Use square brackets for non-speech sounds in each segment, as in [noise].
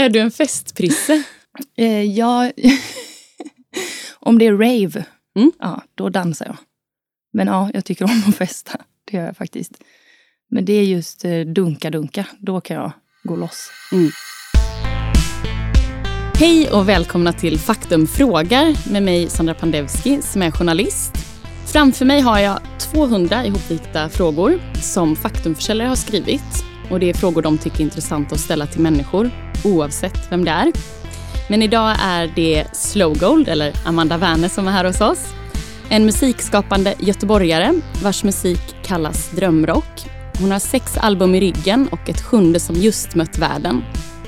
Är du en festprisse? [laughs] Eh, ja, [laughs] om det är rave, Mm. ja, då dansar jag. Men ja, jag tycker om att festa. Det gör jag faktiskt. Men det är just eh, dunka-dunka. Då kan jag gå loss. Hej och välkomna till Faktum frågar med mig Sandra Pandevski som är journalist. Framför mig har jag 200 ihopvikta frågor som Faktumförsäljare har skrivit. Och det är frågor de tycker är intressanta att ställa till människor oavsett vem det är. Men idag är det Slowgold, eller Amanda Werner som är här hos oss. En musikskapande göteborgare vars musik kallas drömrock. Hon har sex album i ryggen och ett sjunde som just mött världen.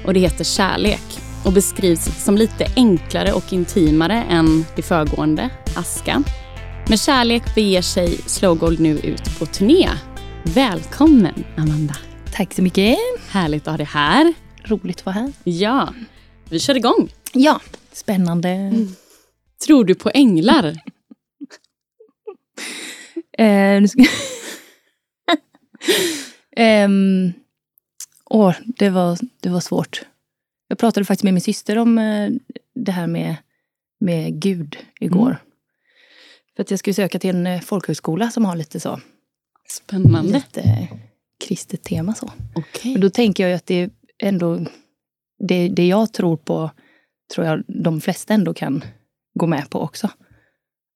Och det heter Kärlek och beskrivs som lite enklare och intimare än det föregående, Aska. Med Kärlek beger sig Slowgold nu ut på turné. Välkommen Amanda! Tack så mycket. Härligt att ha dig här. Roligt att vara här. Ja, vi kör igång. Ja, spännande. Tror du på änglar? [laughs] Eh, ska... [laughs] Ehm, åh, det, var, det var svårt. Jag pratade faktiskt med min syster om eh, det här med, med Gud igår. Mm. För att jag skulle söka till en eh, folkhögskola som har lite så, Spännande. lite kristet tema så. Okej. Och då tänker jag att det är ändå, det, det jag tror på, tror jag de flesta ändå kan gå med på också.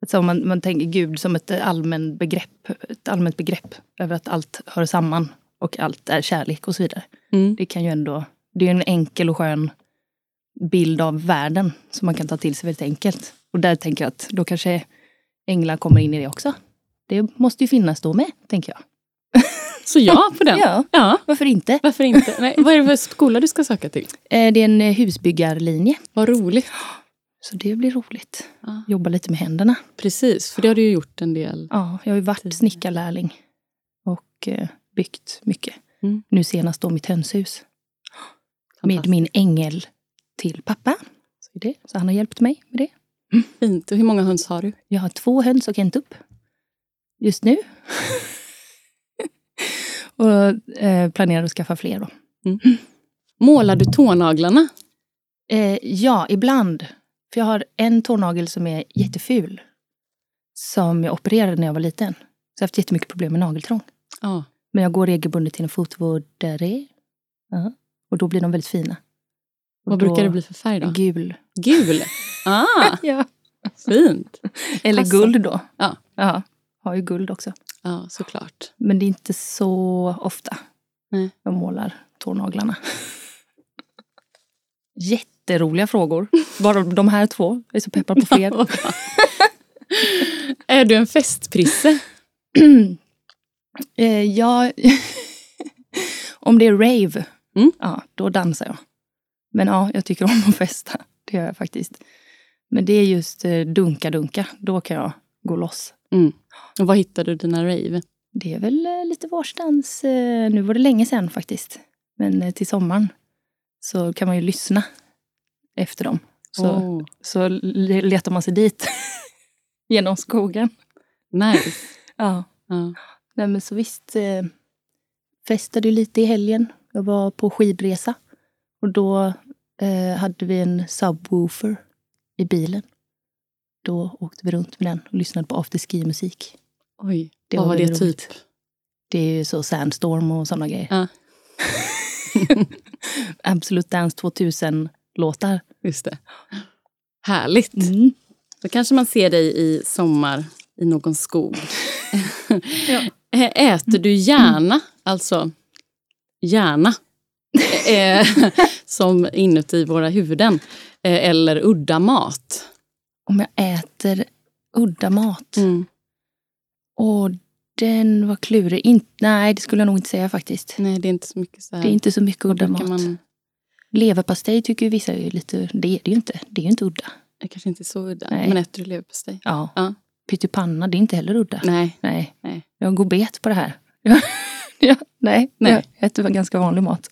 Alltså om man, man tänker Gud som ett allmänt begrepp, ett allmänt begrepp över att allt hör samman och allt är kärlek och så vidare. Mm. Det kan ju ändå, det är en enkel och skön bild av världen som man kan ta till sig väldigt enkelt. Och där tänker jag att då kanske änglar kommer in i det också. Det måste ju finnas då med, tänker jag. Så ja på den? [laughs] Ja. ja. Varför inte? Varför inte? Nej, vad är det för skola du ska söka till? Eh, Det är en eh, husbyggarlinje. Vad roligt. Så det blir roligt. Ja. Jobba lite med händerna. Precis, för det har du ju gjort en del. Ja, jag har ju varit snickarlärling. Och eh, byggt mycket. Mm. Nu senast då mitt hönshus. Med min ängel till pappa. Så, det. så han har hjälpt mig med det. Fint. Och hur många höns har du? Jag har två höns och en tupp. Just nu. [laughs] och eh, planerar att skaffa fler då. Målar du tånaglarna? Eh, ja, ibland. För jag har en tånagel som är jätteful. Som jag opererade när jag var liten. Så jag har haft jättemycket problem med nageltrång. Ja. Men jag går regelbundet till en fotvårdare. Ja. Och då blir de väldigt fina. Och Vad då- brukar det bli för färg då? Gul. Gul. [laughs] Ah, Ja. fint. Eller Passar. guld då. Ja. ja. Har ju guld också. Ja, såklart. Men det är inte så ofta Nej. jag målar tånaglarna. [laughs] Jätteroliga frågor. Bara de här två. Jag är så peppad på [laughs] fler. är du en festprisse? [clears throat] Eh, ja, [laughs] om det är rave, Mm. ja, då dansar jag. Men ja, jag tycker om att festa. Det gör jag faktiskt. Men det är just eh, dunka-dunka. Då kan jag gå loss. Mm. Och var hittade du dina rave? Det är väl eh, lite varstans. Eh, nu var det länge sedan faktiskt. Men eh, till sommaren så kan man ju lyssna efter dem. Så, Oh, så le- letar man sig dit [laughs] genom skogen. nice. [laughs] Ja. Ja. Nej men så visst. Eh, festade ju lite i helgen. Jag var på skidresa. Och då eh, hade vi en subwoofer i bilen. Då åkte vi runt med den och lyssnade på afterski-musik. Oj, Det vad var var det väldigt typ? roligt. Det är ju så Sandstorm och sådana grejer. Ja. [laughs] Absolut Dance 2000-låtar. Just det. Härligt. Mm. Då kanske man ser dig i sommar i någon skog. [laughs] Ja. Äter du gärna, alltså gärna, [laughs] eh, som inuti våra huvuden, eh, eller udda mat? Om jag äter udda mat. Mm. Och den var klurig. In, nej, det skulle jag nog inte säga faktiskt. Nej, det är inte så mycket så här. Det är inte så mycket udda mat. Man, Leverpastej tycker ju vissa är lite... Det är det ju inte. Det är ju inte udda. det kanske inte är så udda. Nej. Men äter du leverpastej? Ja. Ja. Pyttipanna, det är inte heller udda. Nej. Nej. Nej. Jag går bet på det här. [laughs] ja, nej, Nej. jag äter ganska vanlig mat.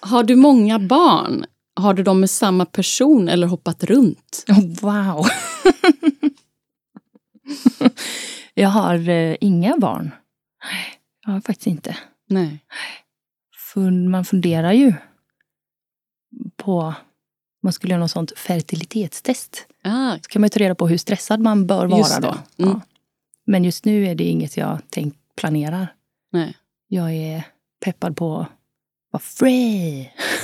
Har du många barn? Har du dem med samma person eller hoppat runt? Oh, [laughs] wow! [laughs] jag har eh, inga barn. Nej, Jag har faktiskt inte. Nej. Fun- man funderar ju på man skulle göra något sånt fertilitetstest. Ah, Så kan man ju ta reda på hur stressad man bör vara då. Mm. Ja. Men just nu är det inget jag tänk, planerar. nej. Jag är peppad på att vara free. [laughs]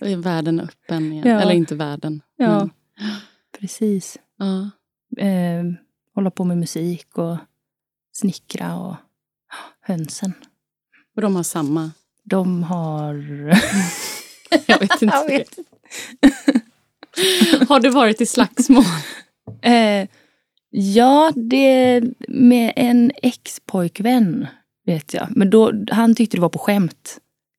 Är världen öppen igen. Ja. Eller inte världen. Ja. Men, Precis. ja. Eh, hålla på med musik och snickra och hönsen. Och de har samma. De har... [laughs] Jag vet inte. Jag vet Har du varit i slagsmål? Eh, ja, det med en ex-pojkvän vet jag. Men då, han tyckte det var på skämt.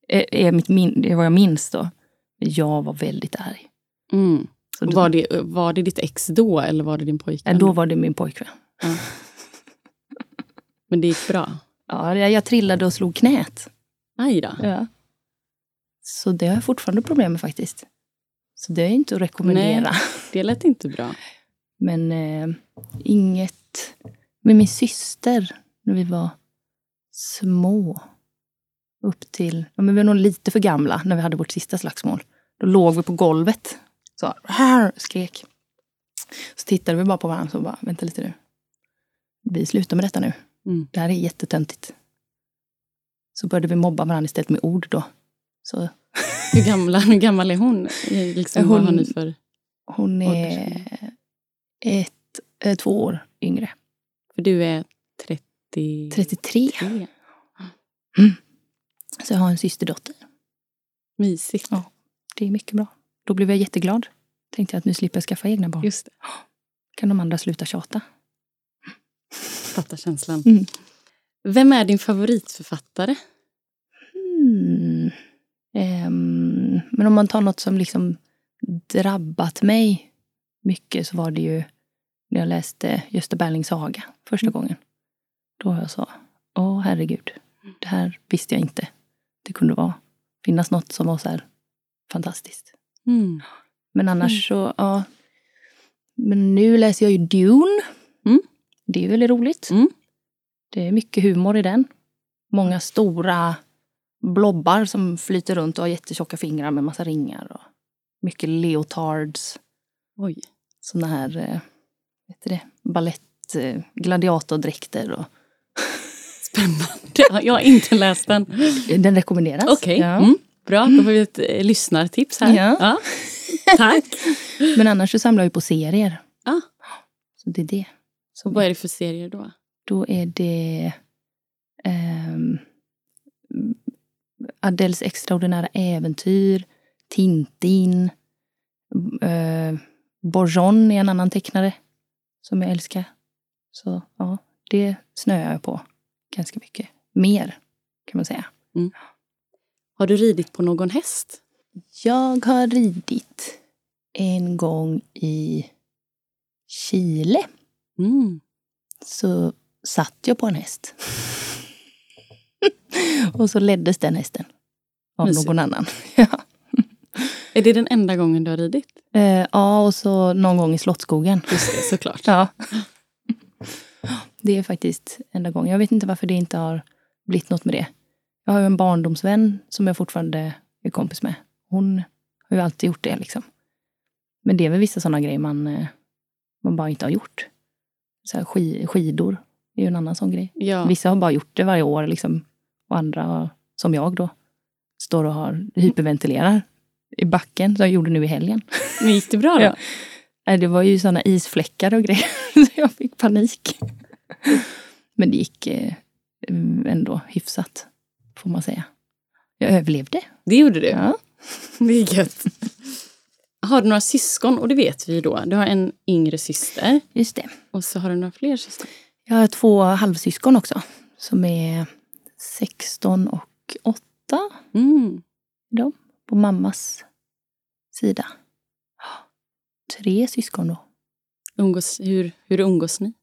Eh, är mitt min, det är vad jag minns då. Jag var väldigt arg. Mm. Då, Var, det, var det ditt ex då eller var det din pojkvän? ja, då var det min pojkvän. Men det gick bra? Ja, jag, trillade och slog knät. Aj då. Ja. Så det har jag fortfarande problem med faktiskt. Så det är inte att rekommendera. Det lät inte bra. Men eh, inget... Med min syster, när vi var små. Upp till... Ja, men vi var nog lite för gamla när vi hade vårt sista slagsmål. Då låg vi på golvet. Så här skrek. Så tittade vi bara på varandra och bara, vänta lite nu. Vi slutar med detta nu. Mm. Det här är jättetöntigt. Så började vi mobba varandra istället med ord då. Så [laughs] Hur, gamla, hur gammal är hon? Liksom, Hon- Vad har ni för... hon är ett, eh, två år yngre. För du är 30... 33. 33. Så jag har en systerdotter. Mysigt. Ja. Det är mycket bra. Då blev jag jätteglad. Tänkte jag att nu slipper jag skaffa egna barn. Just det. Kan de andra sluta tjata. Fattar känslan. Mm. Vem är din favoritförfattare? Hmm. Ehm, men om man tar något som liksom drabbat mig mycket så var det ju när jag läste Gösta Berlings saga första gången. Då jag sa, åh herregud, det här visste jag inte. Det kunde vara, finnas något som var så här fantastiskt. Mm. Men annars så, ja. Men nu läser jag ju Dune. Mm. Det är väldigt roligt. Mm. Det är mycket humor i den. Många stora blobbar som flyter runt och har jättetjocka fingrar med massa ringar. Och mycket leotards. Oj. Såna här, eh, vet du det, balett, eh, gladiatordräkter. Och, Spännande. Jag har inte läst den. den rekommenderas. Okej. Ja. Mm. Bra, då får vi ett eh, lyssnartips här. Ja. Tack. [laughs] Men annars så samlar jag ju på serier. Ah. Så det är det. Så vad är det för serier då? Då är det ehm, Adels extraordinära äventyr, Tintin, uh, Bourgeon är en annan tecknare som jag älskar. Så ja, det snöar jag på ganska mycket. Mer, kan man säga. Har du ridit på någon häst? Jag har ridit en gång i Chile. Mm. så satt jag på en häst. [laughs] och så leddes den hästen av Mysigt. någon annan. [laughs] ja. Är det den enda gången du har ridit? Eh, ja, och så någon gång i Slottsskogen. Just det, såklart. [laughs] Ja. Det är faktiskt enda gången. Jag vet inte varför det inte har blivit något med det. Jag har ju en barndomsvän som jag fortfarande är kompis med. Hon har ju alltid gjort det liksom. Men det är väl vissa sådana grejer man, eh, man bara inte har gjort. Så ski- skidor är ju en annan sån grej. Ja. Vissa har bara gjort det varje år liksom. Och andra, som jag då, står och har hyperventilerar i backen. Som jag gjorde nu i helgen. Men gick det bra då? [laughs] Ja. Det var ju såna isfläckar och grejer. [laughs] Så jag fick panik. Men det gick eh, ändå hyfsat, får man säga. Jag överlevde. Det gjorde du? Ja. [laughs] Det är gött. Har du några syskon? Och det vet vi ju då. Du har en yngre syster. Just det. Och så har du några fler syskon. Jag har två halvsyskon också. Som är 16 och 8. Mm. De, på mammas sida. Tre syskon då. Umgås, hur, hur umgås ni?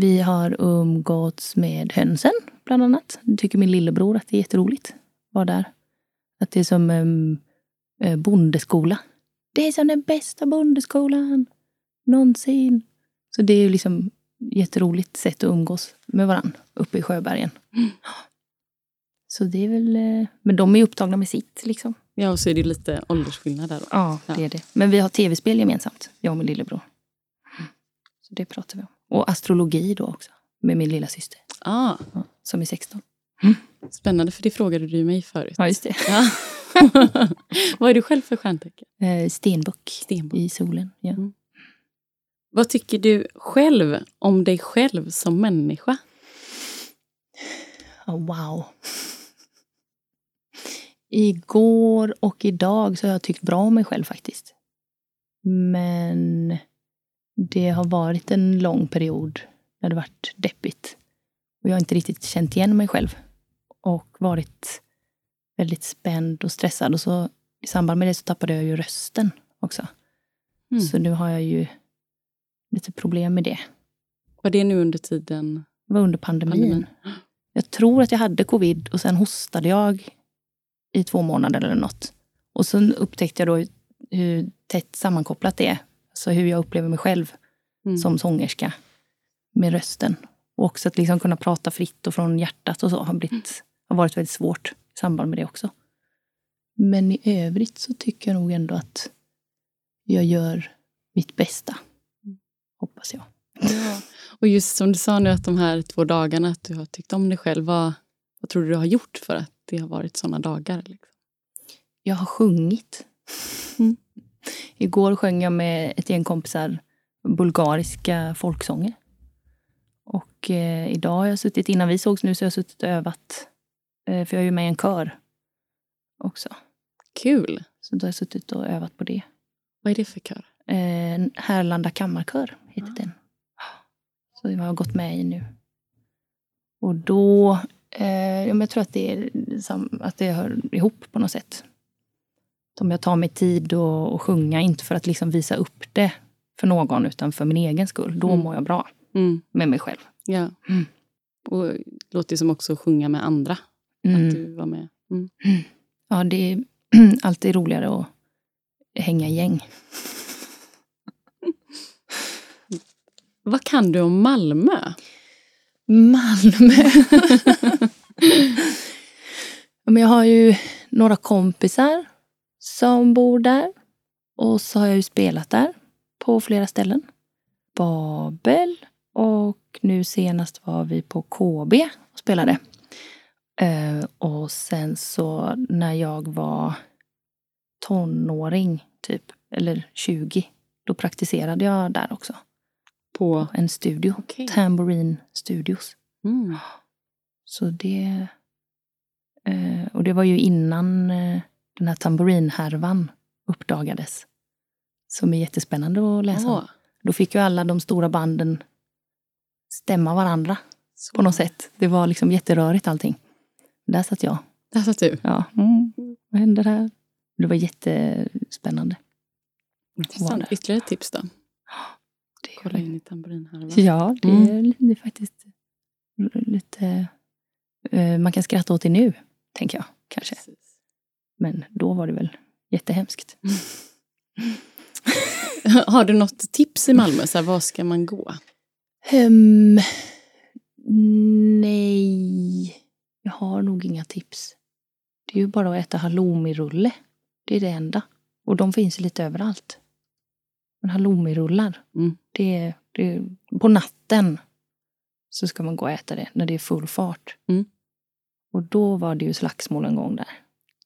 Vi har umgåtts med hönsen, bland annat. Det tycker min lillebror att det är jätteroligt. Var där. Att det är som um, bondeskola. Det är som den bästa bondeskolan någonsin. Så det är ju liksom jätteroligt sätt att umgås med varandra uppe i Sjöbergen. Mm. Så det är väl... eh, Men de är upptagna med sitt liksom. Ja, och så är det lite åldersskillnad där. Då. Ja, det är det. Men vi har tv-spel gemensamt, jag och min lillebror. Så det pratar vi om. Och astrologi då också, med min lilla syster Ah, som är 16. spännande, för det frågade du mig förut. Ja, just det. Ja. [laughs] Vad är du själv för stjärntecken? Eh, Stenbock Stenbock. i solen. Ja. Mm. Vad tycker du själv om dig själv som människa? Oh, wow. Igår och idag så har jag tyckt bra om mig själv faktiskt. Men det har varit en lång period när det varit deppigt. Och jag har inte riktigt känt igen mig själv. Och varit väldigt spänd och stressad. Och så i samband med det så tappade jag ju rösten också. Mm. Så nu har jag ju lite problem med det. Var det nu under tiden? Det var under pandemin. Pandemin. Jag tror att jag hade covid och sen hostade jag i två månader eller något. Och sen upptäckte jag då hur- hur tätt sammankopplat det är. Alltså hur jag upplever mig själv Mm. som sångerska med rösten. Och också att liksom kunna prata fritt och från hjärtat och så har, blivit, har varit väldigt svårt i samband med det också. Men i övrigt så tycker jag nog ändå att jag gör mitt bästa. Hoppas jag. Ja. Och just som du sa nu att de här två dagarna att du har tyckt om dig själv. Vad, vad tror du du har gjort för att det har varit såna dagar? Liksom? Jag har sjungit. Mm. Igår sjöng jag med ett gäng kompisar bulgariska folksånger. Och eh, idag har jag suttit, innan vi sågs nu, så har jag suttit och övat. Eh, för jag är ju med i en kör också. Kul! Så då har jag suttit och övat på det. Vad är det för kör? Eh, Härlanda kammarkör heter Ah. den. Så jag har gått med i nu. Och då, eh, jag tror att det, är, sam- att det hör ihop på något sätt. Om jag tar mig tid och, och sjunga, inte för att liksom visa upp det för någon, utan för min egen skull. Då Mm. mår jag bra Mm. med mig själv. Ja. Mm. Och det låter som också sjunga med andra. Att Mm. du var med. Mm. Ja, det är [clears throat] alltid roligare att hänga gäng. [laughs] Vad kan du om Malmö? Malmö. [laughs] Men jag har ju några kompisar som bor där. Och så har jag ju spelat där på flera ställen. Babel och nu senast var vi på KB och spelade. Eh, och sen så när jag var tonåring, typ, eller 20, då praktiserade jag där också. På... En studio, Okej. Tambourine Studios. Mm. Så det... Eh, och det var ju innan eh, den här tamburinhärvan uppdagades. Som är jättespännande att läsa om. Åh, Då fick ju alla de stora banden stämma varandra så. på något sätt. Det var liksom jätterörigt allting. Där satt jag. Där satt du. Ja, mm, vad händer här? Det var jättespännande. Intressant. Ytterligare ett tips då? [gasps] Det Kolla in i tamburinhärvan. Ja, det, Mm. är, det är faktiskt lite... eh, man kan skratta åt det nu, tänker jag. Kanske. Precis. Men då var det väl jättehemskt. [laughs] Har du något tips i Malmö? Så här, var ska man gå? Um, nej, jag har nog inga tips. Det är ju bara att äta halloumirulle. Det är det enda. Och de finns lite överallt. Men halloumirullar, Mm. det, är, det på natten så ska man gå och äta det när det är full fart. Mm. Och då var det ju slagsmål en gång där.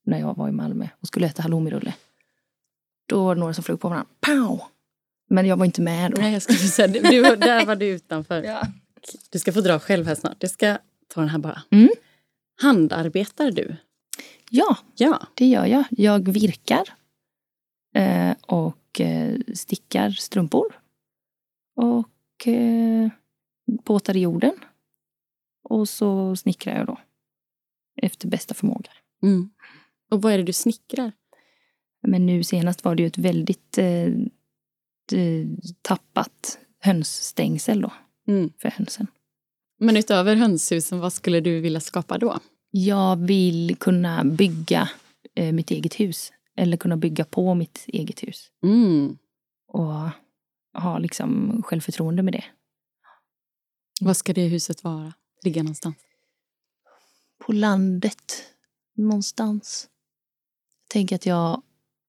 När jag var i Malmö och skulle äta halloumirulle. Då var det några som flög på varandra. Pow! Men jag var inte med då. Nej, jag skulle säga, du, där var du utanför. [laughs] Ja. Du ska få dra själv här snart. Jag ska ta den här bara. Mm. Handarbetar du? ja, Ja. det gör jag. Jag virkar eh, och eh, stickar strumpor. Och eh, båtar i jorden. Och så snickrar jag då. Efter bästa förmåga. Mm. Och vad är det du snickrar? Men nu senast var det ju ett väldigt eh, d- tappat hönsstängsel då, Mm. för hönsen. Men utöver hönshusen, vad skulle du vilja skapa då? Jag vill kunna bygga eh, mitt eget hus. Eller kunna bygga på mitt eget hus. Mm. Och ha liksom självförtroende med det. Vad ska det huset vara? Ligga någonstans? På landet. Någonstans. Tänker att jag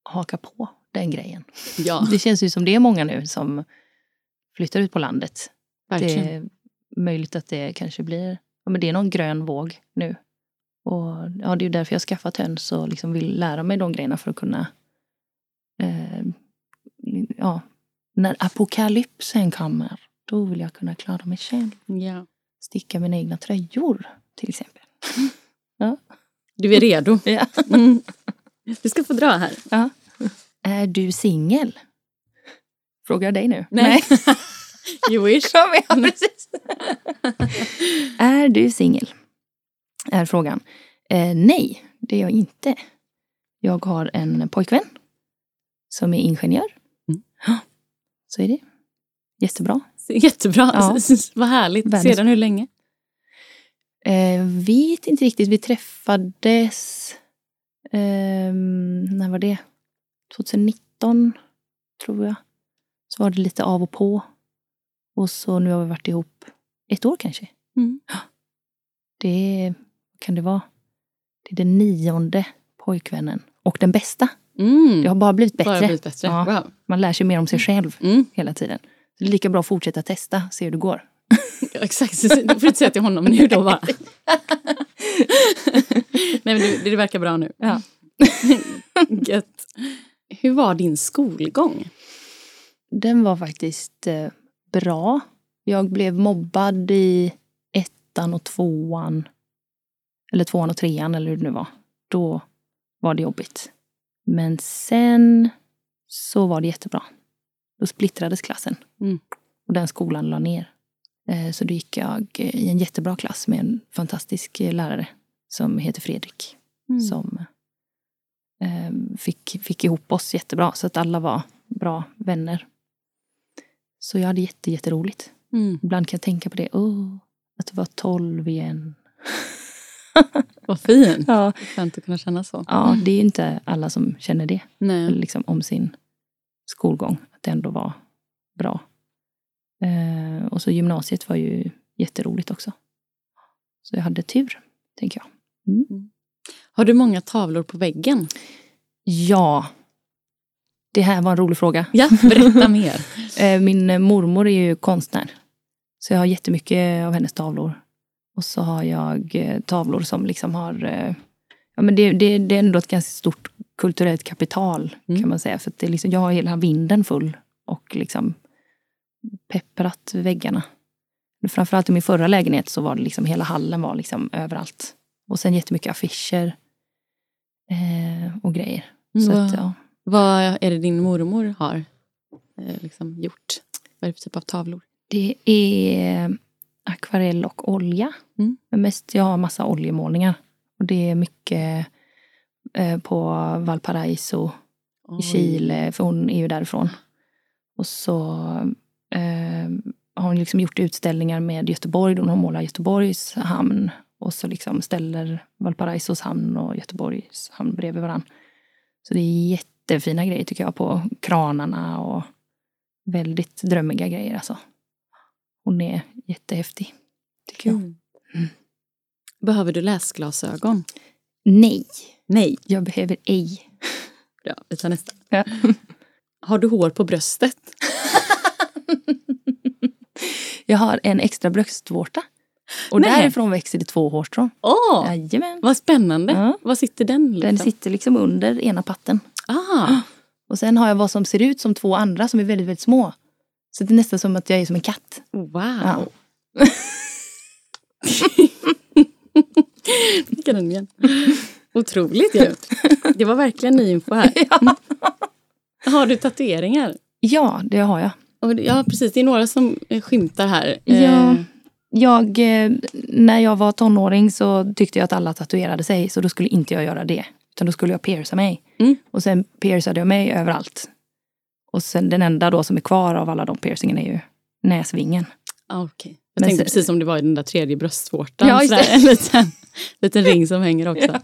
hakar på den grejen. Ja, Det känns ju som det är många nu som flyttar ut på landet. verkligen. Det är möjligt att det kanske blir ja, men det är någon grön våg nu. Och ja, Det är ju därför jag skaffat höns och liksom vill lära mig de grejerna för att kunna... Eh, ja, när apokalypsen kommer, då vill jag kunna klara mig själv. Ja. Sticka mina egna tröjor, till exempel. Du är redo. Ja. Mm. Du ska få dra här. Ja. [laughs] Är du singel? Frågar jag dig nu? Nej. [laughs] You wish. [laughs] Kom igen, precis. är du singel? Är frågan. Eh, nej, det är jag inte. Jag har en pojkvän som är ingenjör. Mm. [gasps] Så är det. Jättebra. Jättebra. Ja. Vad härligt. Världens- Sedan hur länge? Eh, vet inte riktigt. Vi träffades... ehm, när var det? 2019, tror jag. Så var det lite av och på. Och så nu har vi varit ihop ett år kanske. Mm. [gasps] Det är, vad kan det vara? Det är den nionde pojkvännen. Och den bästa. Mm. Det har bara blivit bättre. Bara blivit bättre. Ja. Wow. Man lär sig mer om sig själv Mm. hela tiden. Så det är lika bra att fortsätta testa, se hur det går. Ja, exakt, du får inte säga till honom nu då bara. Nej men det, det verkar bra nu. Ja. Gött. Hur var din skolgång? Den var faktiskt eh, bra. Jag blev mobbad i ettan och tvåan. Eller tvåan och trean eller hur det nu var. Då var det jobbigt. Men sen så var det jättebra. Då splittrades klassen. Mm. Och den skolan la ner. Eh, Så då gick jag eh, i en jättebra klass med en fantastisk eh, lärare som heter Fredrik. Som eh, fick, fick ihop oss jättebra. Så att alla var bra vänner. Så jag hade jätte, jätteroligt. Mm. Ibland kan jag tänka på det. Oh, att var tolv igen. [laughs] Vad fint. Ja. Skönt att kunna känna så. ja, det är inte alla som känner det. Nej. Liksom om sin skolgång. Att det ändå var bra. Eh, och så gymnasiet var ju jätteroligt också. Så jag hade tur, tänker jag. Har du många tavlor på väggen? Ja. Det här var en rolig fråga. Ja, berätta mer. [laughs] Eh, Min mormor är ju konstnär. Så jag har jättemycket av hennes tavlor. Och så har jag eh, tavlor som liksom har... eh, Ja, men det, det, det är ändå ett ganska stort kulturellt kapital Mm. kan man säga. För att det är liksom, jag har hela vinden full och liksom pepprat väggarna. Framförallt i min förra lägenhet så var det liksom hela hallen var liksom överallt. Och sen jättemycket affischer eh, och grejer. Så Vad- att, ja. Vad är det din mormor har eh, liksom gjort? Vad är det för typ av tavlor? Det är akvarell och olja. Mm. Men mest, jag har massa oljemålningar. Och det är mycket eh, på Valparaiso i Chile, för hon är ju därifrån. Och så har hon liksom gjort utställningar med Göteborg. Hon har målat Göteborgs hamn. Och så liksom ställer Valparaisos hamn och Göteborgs hamn bredvid varandra. Så det är jättefina grejer tycker jag på kranarna och väldigt drömmiga grejer alltså. Hon är jättehäftig, tycker jag. Mm. Behöver du läsglasögon? Nej, Nej. jag behöver ej. [laughs] Bra, vi tar nästa. Ja. [laughs] Har du hår på bröstet? [laughs] Jag har en extra bröstvårta. Och Nej. därifrån växer det två hårstrån. Åh, Jajamän. vad spännande. Ja. Var sitter den? Liksom? Den sitter liksom under ena patten. ah, [gasps] Och sen har jag vad som ser ut som två andra som är väldigt, väldigt små. Så det är nästan som att jag är som en katt. wow. Ja. [laughs] Fick den igen. Otroligt ju. Det var verkligen ny info här. [laughs] Ja. Har du tatueringar? Ja, det har jag. Ja, precis. Det är några som eh, skymtar här. Ja. Eh, Jag, eh, när jag var tonåring så tyckte jag att alla tatuerade sig. Så då skulle inte jag göra det. Utan då skulle jag pierca mig. Mm. Och sen piercade jag mig överallt. Och sen den enda då som är kvar av alla de piercingen är ju näsvingen. ah, okej. Jag Men tänkte sen- precis som det var i den där tredje bröstvårtan. Ja, sådär, en liten, liten ring som hänger också. [laughs]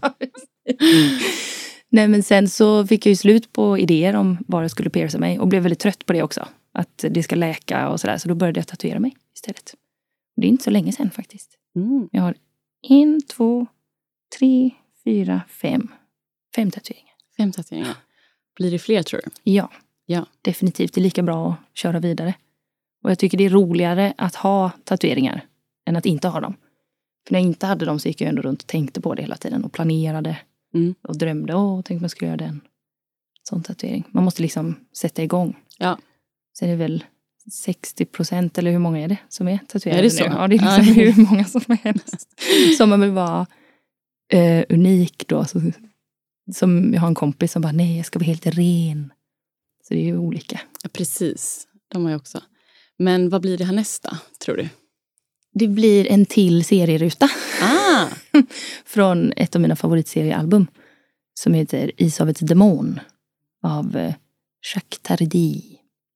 Nej men sen så fick jag ju slut på idéer om var jag skulle pierca mig. Och blev väldigt trött på det också. Att det ska läka och sådär. Så då började jag tatuera mig istället. Det är inte så länge sedan faktiskt. Mm. Jag har en, två, tre, fyra, fem. Fem tatueringar. Fem tatueringar. Blir det fler tror du? Ja, Ja. definitivt. Det är lika bra att köra vidare. Och jag tycker det är roligare att ha tatueringar än att inte ha dem. För när jag inte hade dem så gick jag ändå runt och tänkte på det hela tiden och planerade. Mm. Och drömde, åh, tänk om jag skulle göra den. Sån tatuering. Man måste liksom sätta igång. Ja. Sen är det väl 60 procent, eller hur många är det som är tatuerade Är det så? nu? Ja, det är liksom Ja. hur många som helst. Som man vill vara eh, unik då. Så, som jag har en kompis som bara, nej jag ska vara helt ren. Så det är ju olika. Ja, precis. De har jag också. Men vad blir det här nästa, tror du? Det blir en till serieruta Ah! [laughs] från ett av mina favoritseriealbum. Som heter Ishavets demon av eh, Jacques Tardy.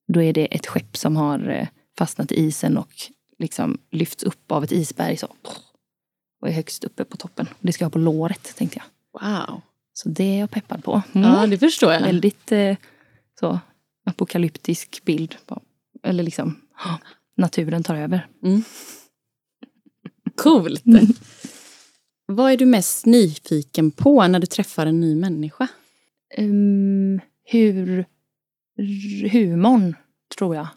Då är det ett skepp som har eh, fastnat i isen och liksom lyfts upp av ett isberg. Så. Och är högst uppe på toppen. Det ska jag ha på låret tänkte jag. Wow. Så det är jag peppad på. Mm. Ja, det förstår jag. Väldigt eh, så apokalyptisk bild. På, eller liksom [gasps] naturen tar över. Coolt. [laughs] Vad är du mest nyfiken på när du träffar en ny människa? Um, hur humorn, tror jag.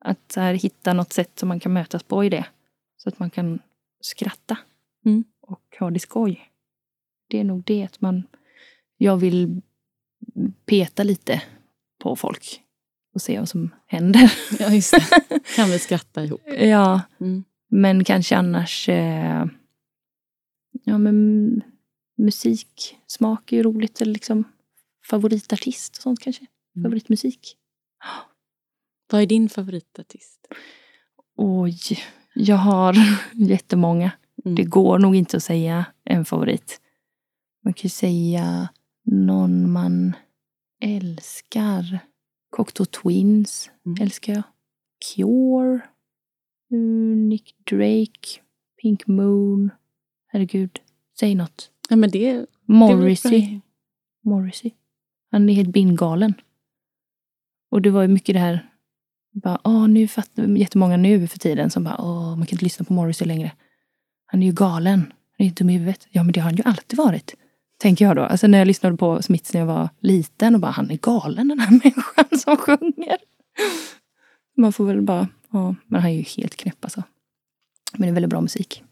Att här, hitta något sätt som man kan mötas på i det. Så att man kan skratta Mm. och ha det skoj. Det är nog det att man... Jag vill peta lite på folk och se vad som händer. Ja, just det. [laughs] Kan vi skratta ihop? ja, Mm. men kanske annars... Eh, ja, men musik, smak är ju roligt. Eller liksom favoritartist och sånt kanske. Mm. Favoritmusik. [gasps] Vad är din favoritartist? Oj, jag har [laughs] jättemånga. Mm. Det går nog inte att säga en favorit. Man kan ju säga någon man älskar. Cocteau Twins Mm. älskar jag. Cure. Nick Drake. Pink Moon. Herregud, säg något. Ja, men det, det Morrissey. bra. Morrissey. Han är helt bindgalen. Och det var ju mycket det här, bara, åh, nu fattar jättemånga nu för tiden som bara, åh, man kan inte lyssna på Morrissey längre. Han är ju galen. Han är ju dum i huvudet. Ja, men det har han ju alltid varit. Tänker jag då. Alltså när jag lyssnade på Smiths när jag var liten och bara, han är galen den här [laughs] människan som sjunger. Man får väl bara, ja, men han är ju helt knäpp alltså. Men det är väldigt bra musik.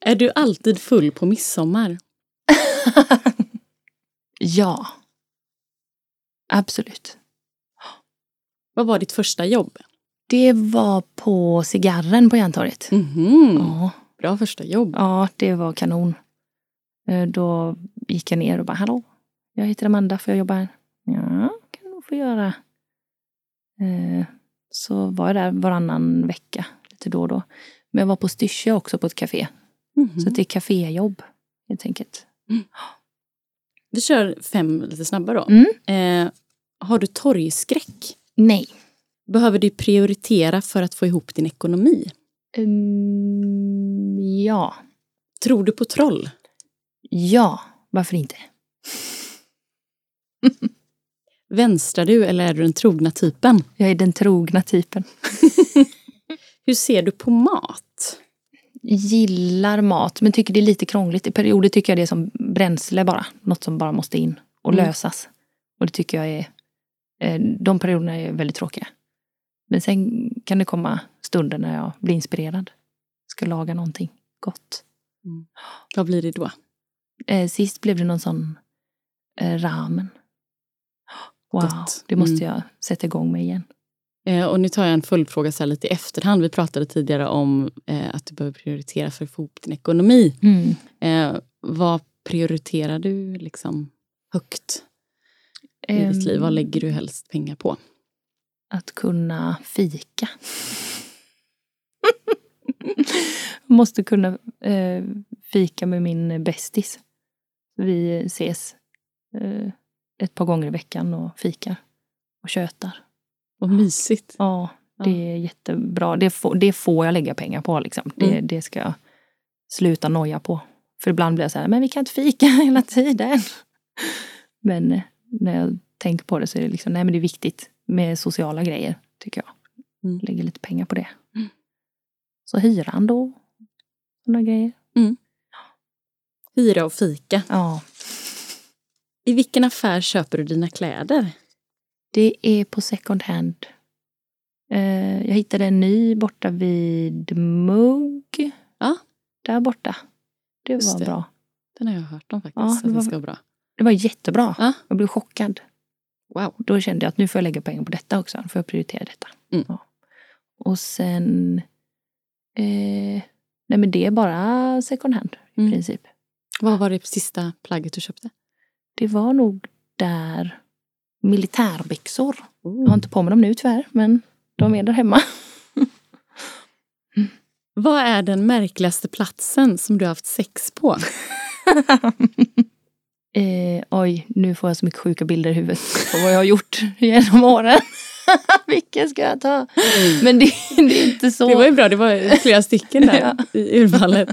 Är du alltid full på midsommar? [laughs] Ja. Absolut. Vad var ditt första jobb? Det var på cigarren på Järntorget. Mhm. Ja, Bra första jobb. ja, det var kanon. Eh, Då gick jag ner och bara, hallå, jag heter Amanda, får jag jobba här? Ja, kan du nog få göra. Eh, Så var jag där varannan vecka, lite då och då. Men jag var på Styrsö också på ett café. Mhm. Så det är kaféjobb, helt enkelt. Vi kör fem lite snabbare då. Mm. Eh, har du torgskräck? Nej. Behöver du prioritera för att få ihop din ekonomi? Mm, ja. Tror du på troll? Ja, varför inte? [laughs] Vänstrar du eller är du den trogna typen? Jag är den trogna typen. [laughs] Hur ser du på mat? gillar mat men tycker det är lite krångligt. I perioder tycker jag det är som bränsle bara. Något som bara måste in och Mm. lösas. Och det tycker jag är... eh, De perioderna är väldigt tråkiga. Men sen kan det komma stunder när jag blir inspirerad. Ska laga någonting gott. Vad blir det då? Eh, Sist blev det någon sån eh, ramen. Wow, Gott. det måste Mm. jag sätta igång med igen. Och nu tar jag en följdfråga så här lite i efterhand. Vi pratade tidigare om att du behöver prioritera för att få ihop din ekonomi. Mm. Vad prioriterar du liksom högt i ditt liv? Vad Ehm, lägger du helst pengar på? Att kunna fika. [laughs] Måste kunna eh, fika med min bästis. Vi ses eh, ett par gånger i veckan och fikar. Och tjötar. Vad mysigt. Ja, det är jättebra. Det får, det får jag lägga pengar på. Liksom. Det, Mm. det ska jag sluta noja på. För ibland blir jag så här, men vi kan inte fika [laughs] hela tiden. Men eh, när jag tänker på det så är det liksom, nej men det är viktigt med sociala grejer, tycker jag. Mm. Lägger lite pengar på det. Mm. Så hyran då. Sådana grejer. Hyra och fika. Ja. I vilken affär köper du dina kläder? Det är på second hand. Eh, jag hittade en ny borta vid Mugg. Ja. Där borta. Det Just var det. bra. Den har jag hört om faktiskt. Ja, det var- ska vara bra. Det var jättebra. Ja. Jag blev chockad. Wow. Då kände jag att nu får jag lägga pengar på detta också. Nu får jag prioritera detta. Mm. Ja. Och sen... Eh, nej men det är bara second hand i Mm. princip. Vad var det sista plagget du köpte? Det var nog där militärbyxor. Jag har Oh. inte på mig dem nu tyvärr, men de är där hemma. Vad är den märkligaste platsen som du har haft sex på? [laughs] eh, oj, nu får jag så mycket sjuka bilder i huvudet på vad jag har gjort [laughs] genom åren. [laughs] Vilken ska jag ta? Men det, det är inte så... Det var ju bra, det var flera stycken där [laughs] Ja. i urvalet.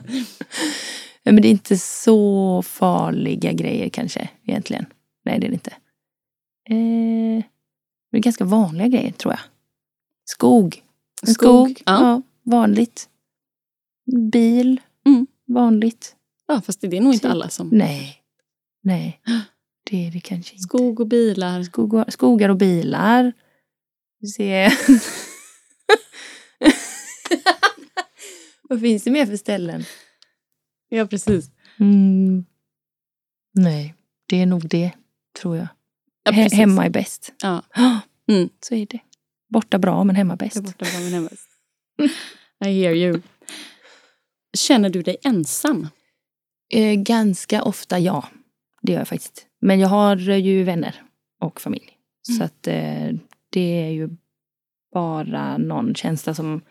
Men det är inte så farliga grejer kanske egentligen. Nej, det är det inte. Eh, det är ganska vanliga grejer tror jag. Skog. Skog. Skog, ja. vanligt. Bil. Mm. Vanligt. Ja, fast det är nog inte Typ. alla som... Nej. Nej. Det är det kanske inte. Skog och bilar. Skog och, skogar och bilar. Vi ser. [laughs] Vad finns det mer för ställen? Ja, precis. Mm. Nej, det är nog det, tror jag. Ja, hemma är bäst. Ja. [gasps] Mm. Så är det. Borta bra, men hemma bäst. borta från min hemvist. I hear you. Känner du dig ensam? Eh, ganska ofta ja, det gör jag faktiskt. Men jag har ju vänner och familj. Mm. Så att eh, det är ju bara någon känsla som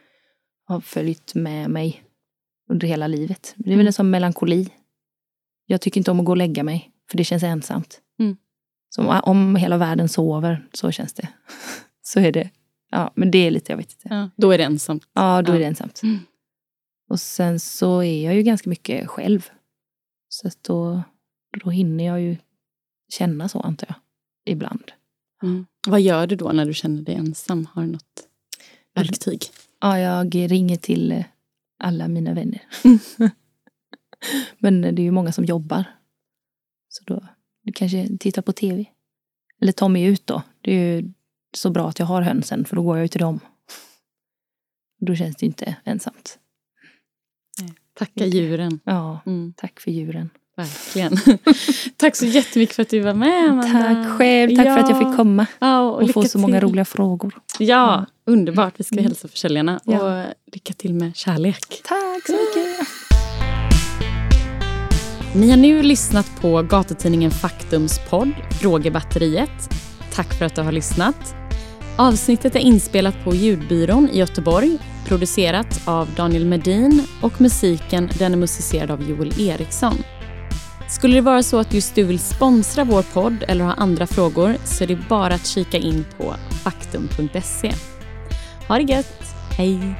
har följt med mig under hela livet. Det är väl Mm. en sån melankoli. Jag tycker inte om att gå och lägga mig, för det känns ensamt. Mm. Så om, om hela världen sover, så känns det. [laughs] så är det. Ja, men det är lite, jag vet inte. Ja. Då är det ensamt. Ja, då Ja. är det ensamt. Mm. Och sen så är jag ju ganska mycket själv. Så att då, då hinner jag ju känna så, antar jag. Ibland. Mm. Vad gör du då när du känner dig ensam? Har du något verktyg? Ja, jag ringer till eh, alla mina vänner. [laughs] Men det är ju många som jobbar. Så då kanske titta på tv. Eller ta mig ut då. Det är ju så bra att jag har hönsen, för då går jag ut till dem. Då känns det ju inte ensamt. Tacka djuren. Ja, Mm, tack för djuren. Verkligen. [laughs] Tack så jättemycket för att du var med, Amanda. Tack själv, tack för att jag fick komma. Ja, och, Och få så många till. roliga frågor. Ja, underbart. Vi ska Mm. hälsa försäljarna. Ja. Och lycka till med kärlek. Tack så mycket. Ni har nu lyssnat på gatutidningen Faktums podd Frågebatteriet. Tack för att du har lyssnat. Avsnittet är inspelat på Ljudbyrån i Göteborg, producerat av Daniel Medin och musiken den är musicerad av Joel Eriksson. Skulle det vara så att just du vill sponsra vår podd eller ha andra frågor så är det bara att kika in på faktum.se. Ha det gött! Hej!